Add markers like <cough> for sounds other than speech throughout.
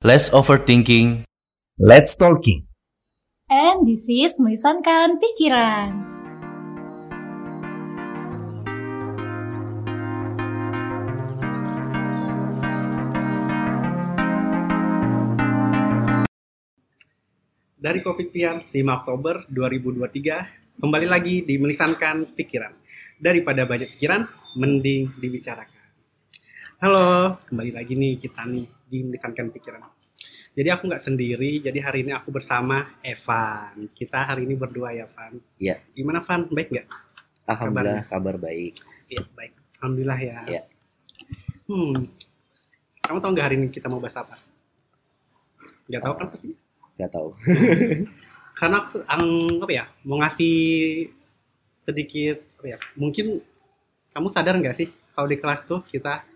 Less overthinking. Let's talking. And this is melisankan pikiran. Dari Kopi Pian 5 Oktober 2023 kembali lagi di melisankan pikiran. Daripada banyak pikiran, mending dibicarakan. Halo, kembali lagi nih kita nih di melisankan pikiran. Jadi aku nggak sendiri, jadi hari ini aku bersama Evan. Kita hari ini berdua ya, Van. Iya. Gimana, Van? Baik nggak? Alhamdulillah kabar baik. Iya, baik. Alhamdulillah ya. Iya. Hmm. Kamu tahu nggak hari ini kita mau bahas apa? Nggak tahu kan pasti? Gak tahu. Karena aku, ang- apa ya, mau ngasih sedikit, apa ya, mungkin kamu sadar nggak sih kalau di kelas tuh kita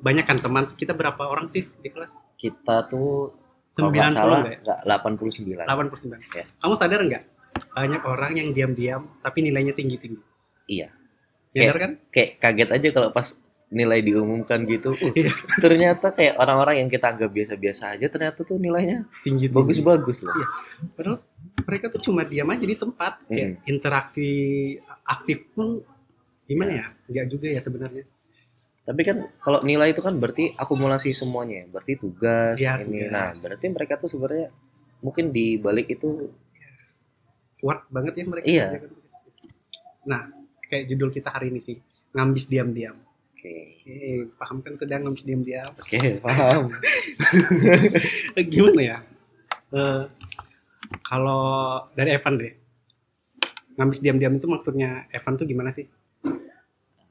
banyak kan teman, kita berapa orang sih di kelas? Kita tuh kalau nggak 90 salah nggak ya? nggak 89. 89. Ya. Kamu sadar nggak? Banyak orang yang diam-diam tapi nilainya tinggi-tinggi. Iya. Sadar kan? Kayak kaget aja kalau pas nilai diumumkan gitu. Uh, Iya. ternyata kayak orang-orang yang kita anggap biasa-biasa aja ternyata tuh nilainya Tinggi. bagus-bagus loh. Iya. Padahal mereka tuh cuma diam aja di tempat, kayak interaksi aktif pun gimana ya? Nggak juga ya sebenarnya. Tapi kan kalau nilai itu kan berarti akumulasi semuanya, berarti tugas Iya, ini. tugas. Nah, berarti mereka tuh sebenarnya mungkin di balik itu kuat banget ya mereka. Iya. Nah, kayak judul kita hari ini sih, ngambis diam-diam. oke. Oke, paham kan sedang ngambis diam-diam. Oke, paham. Eh, <laughs> Gimana ya? Eh, kalau dari Evan deh, ngambis diam-diam itu maksudnya Evan tuh gimana sih?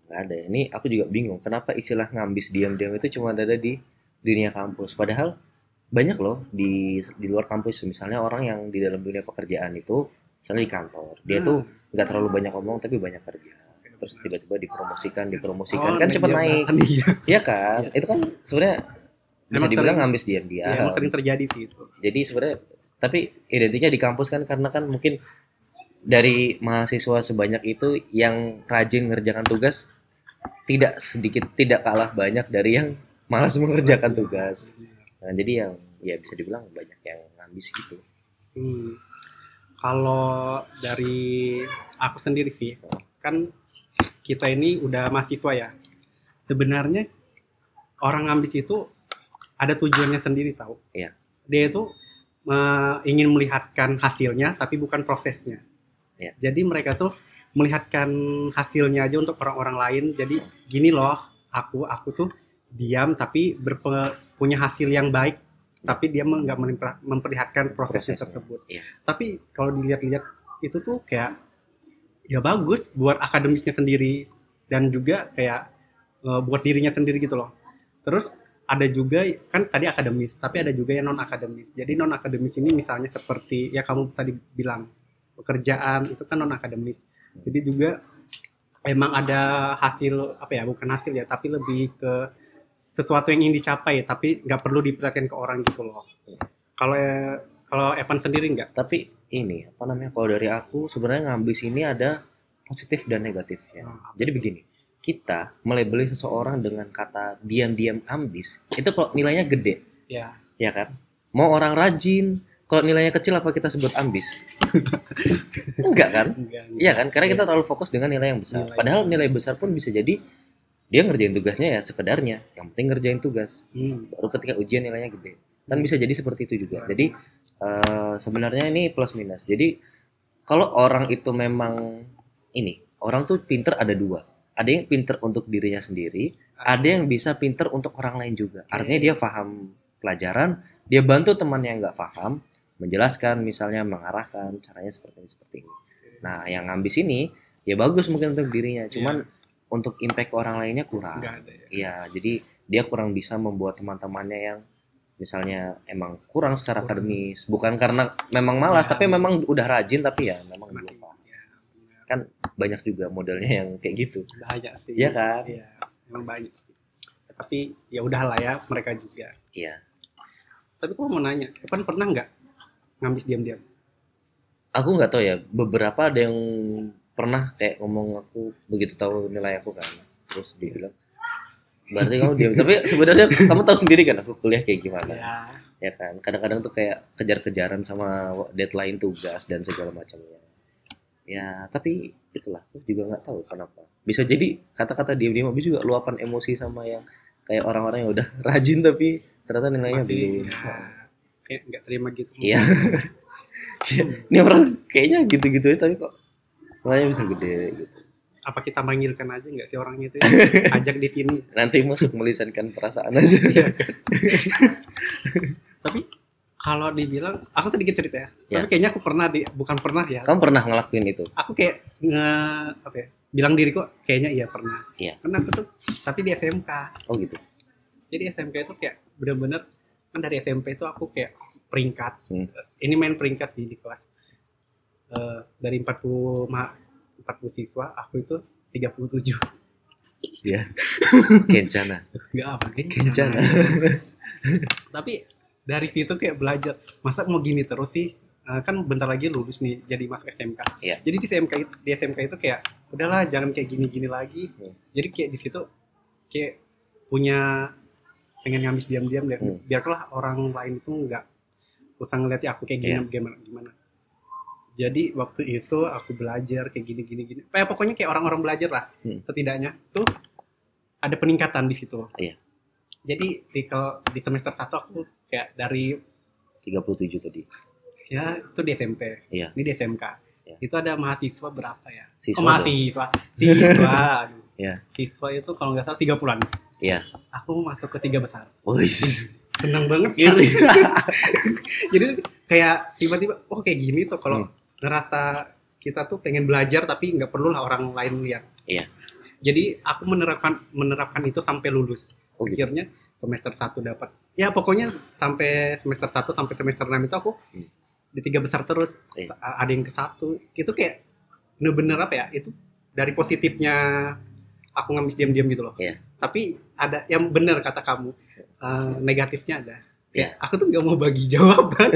Nggak ada. Ini aku juga bingung kenapa istilah ngambis diam-diam itu cuma ada di dunia kampus? Padahal banyak loh di di luar kampus. Misalnya orang yang di dalam dunia pekerjaan itu misalnya di kantor dia Hmm. tuh nggak terlalu banyak ngomong tapi banyak kerja. Terus tiba-tiba dipromosikan dipromosikan. Oh, kan cepet media naik. iya. <laughs> Iya kan? Itu kan sebenarnya bisa dibilang ngambis diam-diam. Iya, emang sering terjadi sih itu. jadi sebenarnya tapi identiknya di kampus kan karena kan mungkin dari mahasiswa sebanyak itu yang rajin ngerjakan tugas tidak sedikit tidak kalah banyak dari yang malas mengerjakan tugas. Nah, jadi yang ya bisa dibilang banyak yang ngambis gitu. Hmm. Kalau dari aku sendiri sih, kan kita ini udah mahasiswa ya. Sebenarnya orang ambis itu ada tujuannya sendiri tahu. Iya. Dia itu eh, ingin melihatkan hasilnya tapi bukan prosesnya. Iya. Jadi mereka tuh melihatkan hasilnya aja untuk orang-orang lain. Jadi gini loh, aku aku tuh diam tapi berpe- punya hasil yang baik tapi dia nggak memperlihatkan prosesnya Prosesnya, tersebut. iya. Tapi kalau dilihat-lihat itu tuh kayak ya bagus buat akademisnya sendiri dan juga kayak eh, buat dirinya sendiri gitu loh. Terus ada juga kan tadi akademis, tapi ada juga yang non akademis. Jadi non akademis ini misalnya seperti ya kamu tadi bilang pekerjaan itu kan non akademis. Jadi juga emang ada hasil apa ya bukan hasil ya tapi lebih ke sesuatu yang ingin dicapai tapi nggak perlu diperhatikan ke orang gitu loh. Kalau kalau Evan sendiri nggak? Tapi ini apa namanya? Kalau dari aku sebenarnya ngambis ini ada positif dan negatifnya. Ah, Jadi begini, kita melebeli seseorang dengan kata diam-diam ambis, itu kalau nilainya gede, Ya. ya kan? Mau orang rajin, kalau nilainya kecil apa kita sebut ambis? Enggak kan? Enggak, Iya kan? Karena kita terlalu fokus dengan nilai yang besar. Nilai. Padahal nilai besar pun bisa jadi dia ngerjain tugasnya ya sekedarnya. Yang penting ngerjain tugas. Hmm. Baru ketika ujian nilainya gede. Dan bisa jadi seperti itu juga. Jadi eh, sebenarnya ini plus minus. Jadi kalau orang itu memang ini, orang tuh pinter ada dua. Ada yang pinter untuk dirinya sendiri, ada yang bisa pinter untuk orang lain juga. Artinya dia paham pelajaran, dia bantu teman yang nggak paham, menjelaskan misalnya mengarahkan caranya seperti ini seperti ini. Nah, yang ngambis ini ya bagus mungkin untuk dirinya, cuman untuk impact ke orang lainnya kurang. Ada ya. Iya, jadi dia kurang bisa membuat teman-temannya yang misalnya emang kurang secara Kurang. akademis, bukan karena memang malas, Ya. tapi memang udah rajin tapi ya memang belum paham. Ya. Kan banyak juga modelnya yang kayak gitu. bahaya sih. Iya kan? Iya, memang banyak. Tapi ya udahlah ya mereka juga. Iya. Tapi aku mau nanya, Evan pernah nggak ngambis diam-diam? Aku nggak tahu ya, beberapa ada yang pernah kayak ngomong aku begitu tahu nilai aku kan, terus dia bilang berarti kamu diam. Tapi sebenarnya kamu tahu sendiri kan aku kuliah kayak gimana. Ya, ya kan? Kadang-kadang tuh kayak kejar-kejaran sama deadline tugas dan segala macamnya. Ya tapi itulah aku juga nggak tahu kenapa. Bisa jadi kata-kata diam-diam habis juga luapan emosi sama yang kayak orang-orang yang udah <laughs> rajin tapi ternyata nilainya belum. ya, kayak nggak terima gitu. Iya. <laughs> Ini orang kayaknya gitu-gitu aja tapi kok nilainya bisa gede gitu. Apa kita manggilkan aja nggak sih orangnya itu <laughs> ajak di sini. Nanti masuk melisankan perasaan <laughs> aja. Iya. Kan? tapi kalau dibilang aku sedikit cerita ya. Ya. tapi kayaknya aku pernah di bukan pernah ya. Kamu pernah ngelakuin itu? Aku kayak nge apa ya bilang diriku kayaknya iya pernah. Iya. karena aku tuh tapi di SMK oh gitu. Jadi SMK itu kayak bener-bener kan dari SMP itu aku kayak peringkat. Hmm. ini main peringkat di, di kelas. Eh, dari 40 ma 40 siswa aku itu 37 ya <laughs> kencana. Nggak apa kencana. <laughs> Tapi dari situ kayak belajar masa mau gini terus sih? Eh, kan bentar lagi lulus nih jadi masuk SMK Iya. jadi di SMK itu di SMK itu kayak udahlah jangan kayak gini-gini lagi. Hmm. jadi kayak di situ kayak punya pengen ngambis diam-diam biar Hmm. biarlah orang lain itu nggak usah ngeliat aku kayak gini Iya. gimana gimana jadi waktu itu aku belajar kayak gini gini gini eh, pokoknya kayak orang-orang belajar lah Hmm. setidaknya tuh ada peningkatan di situ Iya. jadi di kalau di semester satu aku kayak dari 37 tadi ya itu di SMP Iya. ini di SMK Iya. itu ada mahasiswa berapa ya Siswa oh, dong. mahasiswa siswa. <laughs> Iya. siswa itu kalau nggak salah 30-an Iya. aku masuk ke tiga besar Wih, senang banget Gini. <laughs> jadi kayak tiba-tiba oh kayak gini tuh kalau Hmm. ngerasa kita tuh pengen belajar tapi nggak perlu lah orang lain lihat Iya. jadi aku menerapkan menerapkan itu sampai lulus Oh gitu. akhirnya semester 1 dapat ya pokoknya sampai semester 1 sampai semester 6 itu aku Hmm. di tiga besar terus Iya. Ada yang ke satu itu kayak bener-bener apa ya itu dari positifnya aku ngamis diam-diam gitu loh Iya. tapi ada yang bener kata kamu eh, negatifnya ada Iya. Kayak, aku tuh nggak mau bagi jawaban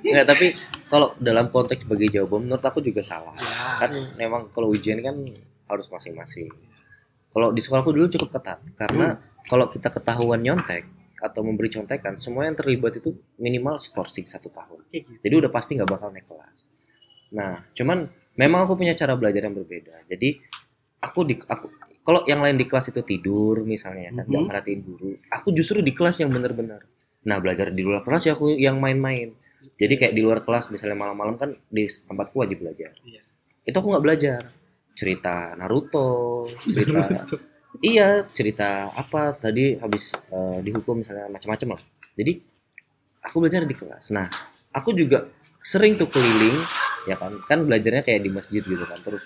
Nggak, tapi kalau dalam konteks bagi jawaban menurut aku juga salah. Ya. Kan memang kalau ujian kan harus masing-masing. Kalau di sekolahku dulu cukup ketat karena kalau kita ketahuan nyontek atau memberi contekan, semua yang terlibat itu minimal skorsing satu tahun. gitu Jadi udah pasti nggak bakal naik kelas. Nah, cuman memang aku punya cara belajar yang berbeda. Jadi aku di aku kalau yang lain di kelas itu tidur misalnya kan nggak Mhm. merhatiin guru, aku justru di kelas yang bener-bener. Nah, belajar di luar kelas ya aku yang main-main. Jadi kayak di luar kelas misalnya malam-malam kan di tempatku wajib belajar. Iya. Itu aku nggak belajar. Cerita Naruto, cerita <laughs> iya, cerita apa tadi habis eh, dihukum misalnya macam-macam lah. Jadi aku belajar di kelas. Nah, aku juga sering tuh keliling ya kan kan belajarnya kayak di masjid gitu kan terus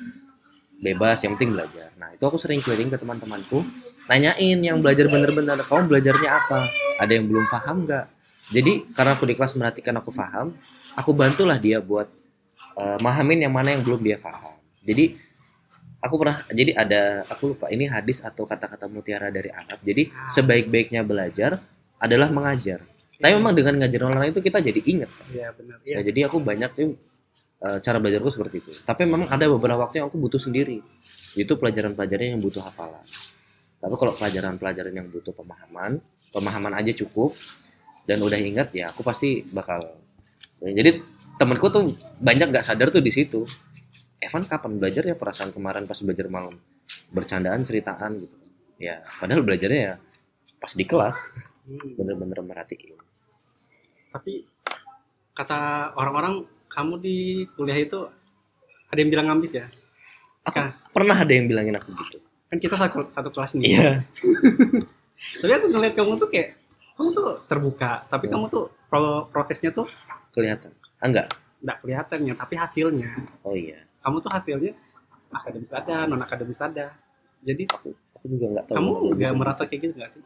bebas yang penting belajar. Nah itu aku sering keliling ke teman-temanku nanyain yang belajar bener-bener kamu belajarnya apa? Ada yang belum paham nggak? Jadi karena aku di kelas merhatikan aku paham aku bantulah dia buat eh, mahamin yang mana yang belum dia paham. Jadi aku pernah jadi ada aku lupa ini hadis atau kata-kata mutiara dari Arab. Jadi sebaik-baiknya belajar adalah mengajar. Tapi memang dengan ngajar orang lain itu kita jadi inget Iya benar. Ya, Iya. jadi aku banyak tuh eh, cara belajarku seperti itu. Tapi memang ada beberapa waktu yang aku butuh sendiri. Itu pelajaran-pelajaran yang butuh hafalan. Tapi kalau pelajaran-pelajaran yang butuh pemahaman, pemahaman aja cukup dan udah ingat ya aku pasti bakal. Jadi temanku tuh banyak gak sadar tuh di situ. Evan kapan belajar ya perasaan kemarin pas belajar malam bercandaan ceritaan gitu. Ya padahal belajarnya ya pas di kelas Hmm. bener-bener merhatiin. Tapi kata orang-orang kamu di kuliah itu ada yang bilang ngambis ya? Aku Kah? pernah ada yang bilangin aku gitu. Kan kita satu, satu kelas nih. Iya. <laughs> Tapi aku ngeliat kamu tuh kayak kamu tuh terbuka, tapi Hmm. kamu tuh pro- prosesnya tuh kelihatan. Ah, enggak. nggak kelihatannya, tapi hasilnya Oh iya. kamu tuh hasilnya akademis ada, non akademis ada. Jadi Aku aku juga nggak tahu. kamu kenapa nggak bisa merasa kayak gitu nggak sih?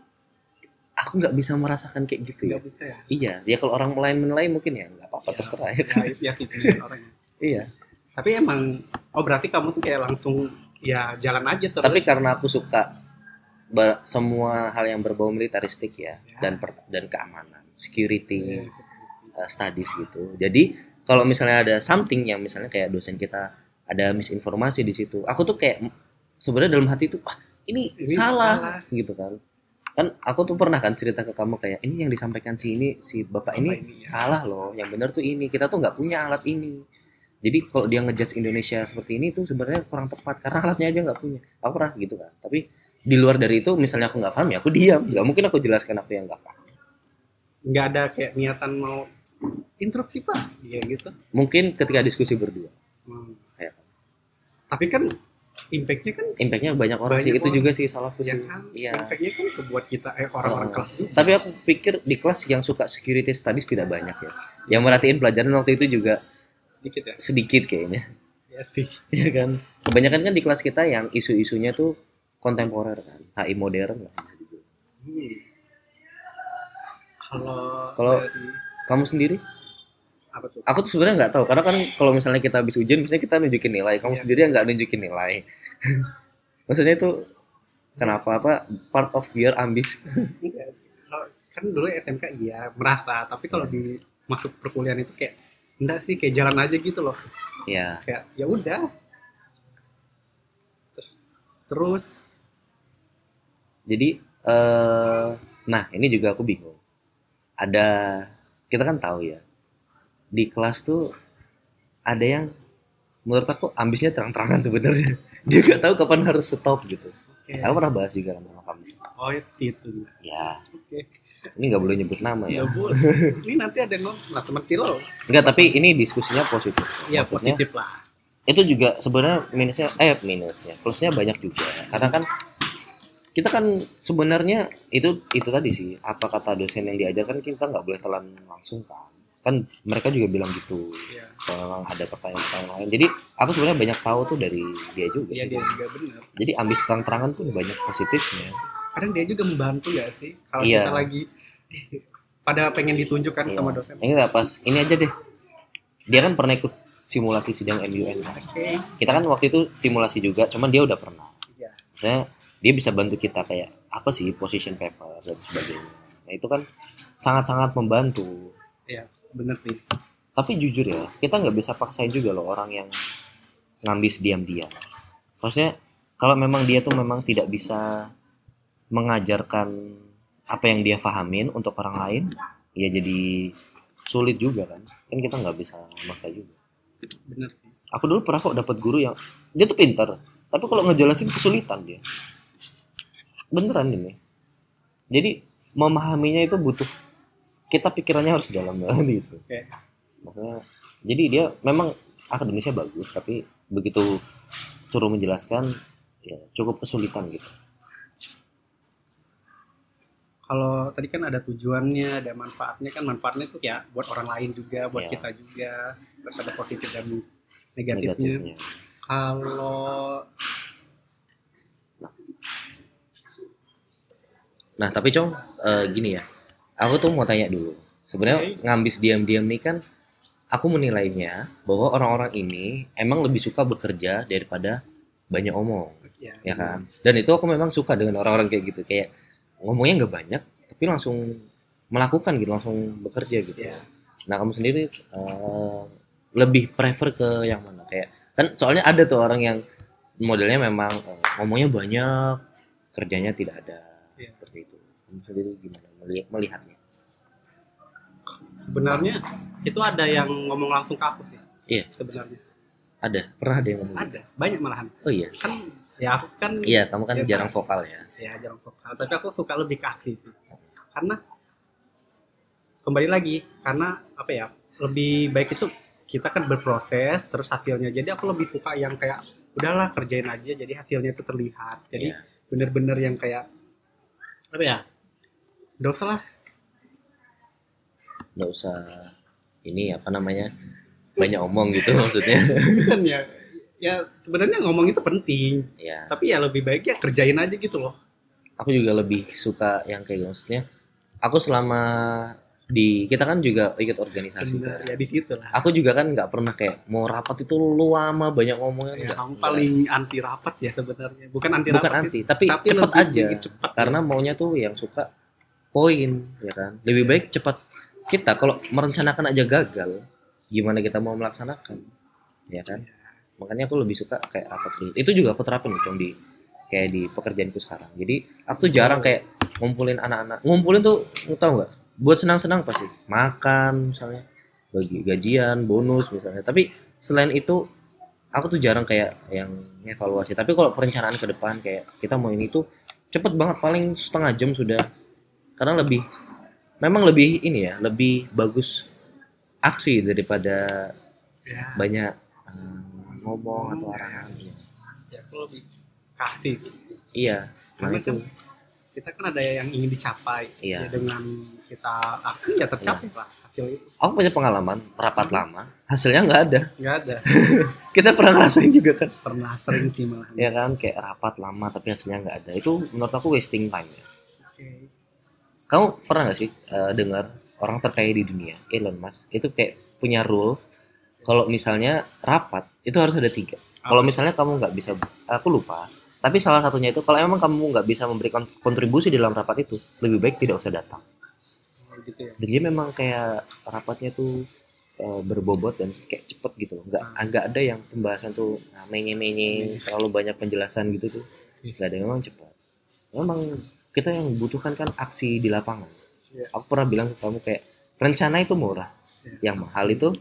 Aku nggak bisa merasakan kayak gitu ya. Bisa ya? Iya. Ya kalau orang lain menilai mungkin ya nggak apa-apa Ya, terserah ya. <laughs> Ya, kan? ya orangnya. iya. Tapi emang, oh berarti kamu tuh kayak langsung ya jalan aja terus. Tapi karena aku suka semua hal yang berbau militaristik ya, Ya. dan per- dan keamanan, security, Iya. uh, studies gitu. Jadi kalau misalnya ada something yang misalnya kayak dosen kita ada misinformasi di situ, aku tuh kayak sebenarnya dalam hati tuh, wah ini, Ini salah, salah. gitu kan. Kan aku tuh pernah kan cerita ke kamu kayak ini yang disampaikan si ini si bapak ini Bapak ini, ya. salah loh yang benar tuh ini. Kita tuh nggak punya alat ini. Jadi kalau dia ngejudge Indonesia seperti ini tuh sebenarnya kurang tepat karena alatnya aja nggak punya. Aku pernah gitu kan tapi di luar dari itu misalnya aku nggak paham ya aku diam. Nggak mungkin aku jelaskan apa yang nggak paham. Nggak ada kayak niatan mau interupsi pak? Ya gitu. Mungkin ketika diskusi berdua. Hmm. Ya. tapi kan impactnya kan impactnya banyak orang sih. Banyak itu orang. juga sih salahku ya sih kan? Iya. Impactnya kan ke buat kita eh orang-orang Oh. kelas juga. Tapi aku pikir di kelas yang suka security studies tidak banyak ya. Yang merhatiin pelajaran waktu itu juga dikit ya? sedikit kayaknya. Ya sih. Ya kan? Kebanyakan kan di kelas kita yang isu-isunya tuh kontemporer kan HI modern lah. Hmm. kalau Kalau- dari kamu sendiri apa tuh? Aku tuh sebenarnya nggak tahu karena kan kalau misalnya kita habis ujian misalnya kita nunjukin nilai. Kamu Iya. sendiri yang nggak nunjukin nilai. <laughs> Maksudnya itu kenapa? Apa? Part of your ambis. <laughs> Kalau kan dulu SMK iya merasa tapi kalau di masuk perkuliahan itu kayak enggak sih kayak jalan aja gitu loh. Ya kayak ya udah. Terus terus. Jadi eh nah ini juga aku bingung. Ada kita kan tahu ya di kelas tuh ada yang menurut aku ambisnya terang-terangan sebenarnya. <laughs> Dia nggak tahu kapan harus stop gitu. Kayak, aku pernah bahas juga sama kamu. Oh itu ya. Oke. Ini nggak boleh nyebut nama ya. Ya boleh <laughs> ini nanti ada yang ngomong teman kilo Enggak, tapi ini diskusinya positif. ya Maksudnya positif lah. itu juga sebenarnya minusnya eh minusnya. Plusnya banyak juga. Karena kan kita kan sebenarnya itu itu tadi sih apa kata dosen yang diajarkan kita nggak boleh telan langsung kan. Kan mereka juga bilang gitu. ya Kalau memang ada pertanyaan-pertanyaan lain. Jadi aku sebenarnya banyak tahu tuh dari dia juga. ya sih. dia juga benar Jadi ambis terang-terangan pun banyak positifnya. kadang dia juga membantu ya sih kalau Iya. kita lagi <laughs> pada pengen ditunjukkan Iya. sama dosen Ini nggak pas. Ini aja deh. Dia kan pernah ikut simulasi sidang MUN. oke Kita kan waktu itu simulasi juga, cuman dia udah pernah. Iya. Maksudnya dia bisa bantu kita kayak apa sih position paper dan sebagainya. Nah itu kan sangat-sangat membantu. Bener sih Tapi jujur ya, kita nggak bisa paksain juga loh orang yang ngambis diam-diam. Maksudnya kalau memang dia tuh memang tidak bisa mengajarkan apa yang dia pahamin untuk orang lain, ya jadi sulit juga kan. Kan kita nggak bisa maksa juga. bener sih Aku dulu pernah kok dapat guru yang dia tuh pintar, tapi kalau ngejelasin kesulitan dia. Beneran ini. Jadi memahaminya itu butuh kita pikirannya harus dalam <laughs> banget gitu. Oke. Makanya jadi dia memang akademisnya bagus, tapi begitu suruh menjelaskan ya cukup kesulitan gitu. kalau tadi kan ada tujuannya, ada manfaatnya kan manfaatnya itu ya buat orang lain juga, buat Iya. kita juga, terus ada positif dan negatifnya. Negatifnya. Kalau Nah, tapi Cong, eh, gini ya. Aku tuh mau tanya dulu. Sebenarnya Oke. ngambis diam-diam nih kan aku menilainya bahwa orang-orang ini emang lebih suka bekerja daripada banyak omong, ya, ya kan? Dan itu aku memang suka dengan orang-orang kayak gitu, kayak ngomongnya nggak banyak, tapi langsung melakukan gitu, langsung bekerja gitu. Iya. Nah, kamu sendiri eh, lebih prefer ke yang mana? Kayak kan soalnya ada tuh orang yang modelnya memang eh, ngomongnya banyak, kerjanya tidak ada Iya. seperti itu. Kamu sendiri gimana melihatnya? sebenarnya itu ada yang ngomong langsung ke aku sih. Iya. Sebenarnya Ada, pernah ada yang ngomong ada, banyak malahan. Oh iya, Kan ya aku kan iya kamu kan Iya, jarang vokal ya. ya jarang vokal, tapi aku suka lebih ke aksi sih. Karena kembali lagi karena apa ya lebih baik itu kita kan berproses terus hasilnya jadi aku lebih suka yang kayak udahlah kerjain aja jadi hasilnya itu terlihat jadi Iya. bener-bener yang kayak apa ya nggak usah lah nggak usah ini apa namanya banyak omong gitu maksudnya. <laughs> kan ya ya sebenarnya ngomong itu penting ya, tapi ya lebih baik ya kerjain aja gitu loh aku juga lebih suka yang kayak gitu. maksudnya. Aku selama di kita kan juga ikut organisasi. bener kan. ya di situ lah Aku juga kan nggak pernah kayak mau rapat itu lu lama banyak ngomongnya ya, enggak. kamu paling anti rapat ya sebenarnya bukan anti bukan rapat anti, tapi, tapi cepet aja. cepat Karena maunya tuh yang suka poin, ya kan. Lebih baik cepat. Kita kalau merencanakan aja gagal, gimana kita mau melaksanakan, ya kan? Makanya aku lebih suka kayak rapat sendiri. Itu juga aku terapin Cong, di kayak di pekerjaanku sekarang. Jadi aku tuh jarang kayak ngumpulin anak-anak ngumpulin tuh tau nggak buat senang-senang pasti makan misalnya bagi gajian bonus misalnya tapi selain itu aku tuh jarang kayak yang evaluasi tapi kalau perencanaan ke depan kayak kita mau ini tuh cepet banget paling setengah jam sudah karena lebih memang lebih ini ya lebih bagus aksi daripada ya, banyak eh, ngomong atau arahan. Ya aku lebih kasih iya nah karena itu. kan kita kan ada yang ingin dicapai. Iya. Ya, dengan kita aksi ya tercapai lah hasil itu. Aku punya pengalaman rapat lama hasilnya nggak ada. Nggak ada. <laughs> Kita pernah ngerasain juga kan. Pernah sering sih malah ya kan kayak rapat lama tapi hasilnya nggak ada. Itu menurut aku wasting time ya. Kamu pernah nggak sih eh, dengar orang terkaya di dunia Elon Musk itu kayak punya rule kalau misalnya rapat itu harus ada tiga. Kalau misalnya kamu nggak bisa aku lupa tapi salah satunya itu kalau emang kamu nggak bisa memberikan kontribusi dalam rapat itu lebih baik tidak usah datang. Oh, gitu ya. Dan dia memang kayak rapatnya tuh eh, berbobot dan kayak cepet gitu loh. Nggak Hmm. nggak ada yang pembahasan tuh nah, menye-menye terlalu banyak penjelasan gitu tuh. Nggak ada memang cepat memang kita yang butuhkan kan aksi di lapangan. Iya. aku pernah bilang ke kamu kayak rencana itu murah. Iya. yang mahal itu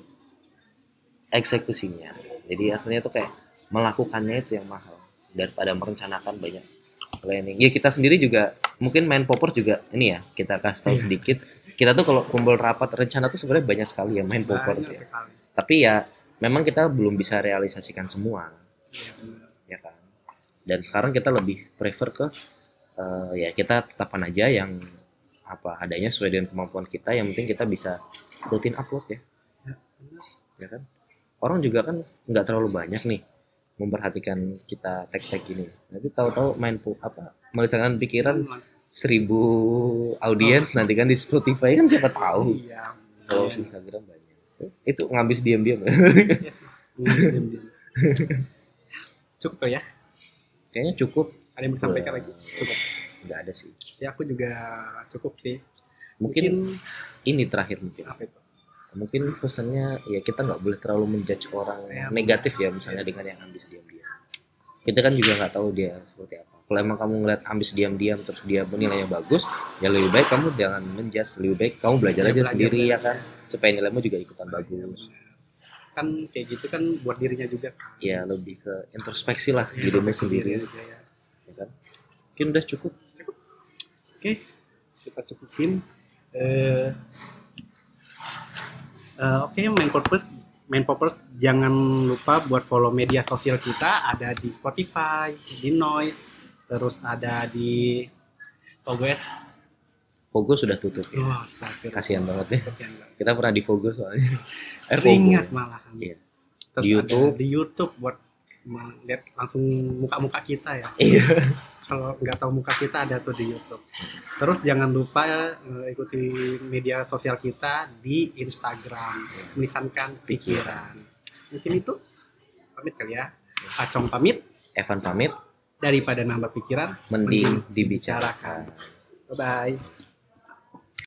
eksekusinya. Jadi akhirnya tuh kayak melakukannya itu yang mahal. Daripada merencanakan banyak planning. Ya kita sendiri juga mungkin main popper juga ini ya kita kasih tahu Iya. sedikit. Kita tuh kalau kumpul rapat rencana tuh sebenarnya banyak sekali ya main popper Banyak ya tapi ya memang kita belum bisa realisasikan semua. Iya, ya kan? Dan sekarang kita lebih prefer ke eh, ya kita tetapkan aja yang apa adanya sesuai dengan kemampuan kita yang penting kita bisa rutin upload ya Ya, ya kan orang juga kan nggak terlalu banyak nih memperhatikan kita tag-tag ini nanti tahu-tahu main apa melisankan pikiran seribu audiens nanti kan di Spotify kan siapa tahu Iya. kalau Iya. Instagram banyak itu ngabis diam-diam Diam-diam. <laughs> Cukup ya. kayaknya cukup Ada yang mau disampaikan lagi? Cukup. nggak ada sih Ya aku juga cukup sih. mungkin ini terakhir mungkin apa itu? mungkin pesannya ya kita nggak boleh terlalu menjudge orang Ya, negatif ya misalnya dengan yang ambis diam-diam kita kan juga nggak tahu dia seperti apa kalau emang kamu ngeliat ambis diam-diam terus dia nilainya bagus ya lebih baik kamu jangan menjudge lebih baik kamu belajar Ya, aja belajar, sendiri ya kan supaya nilaimu juga ikutan bagus Kan kayak gitu kan buat dirinya juga. ya lebih ke introspeksi lah dirimu sendiri juga ya. ya kan mungkin udah cukup Oke, kita cukupin. Eh, eh, Oke, main purpose, main purpose jangan lupa buat follow media sosial kita ada di Spotify, di Noise, terus ada di OBS. Pogo sudah tutup ya astagfirullah. kasihan banget ya Kasihan banget. kita pernah di Pogo soalnya <laughs> eh Pogo malahan. Iya. Terus Di ada YouTube. di YouTube buat lihat langsung muka-muka kita ya. iya kalau nggak tahu muka kita ada tuh di YouTube. Terus jangan lupa eh, ikuti media sosial kita di Instagram, tulisankan pikiran. Mungkin itu pamit kali ya. Acong pamit Evan pamit daripada nambah pikiran, mending dibicarakan bye bye.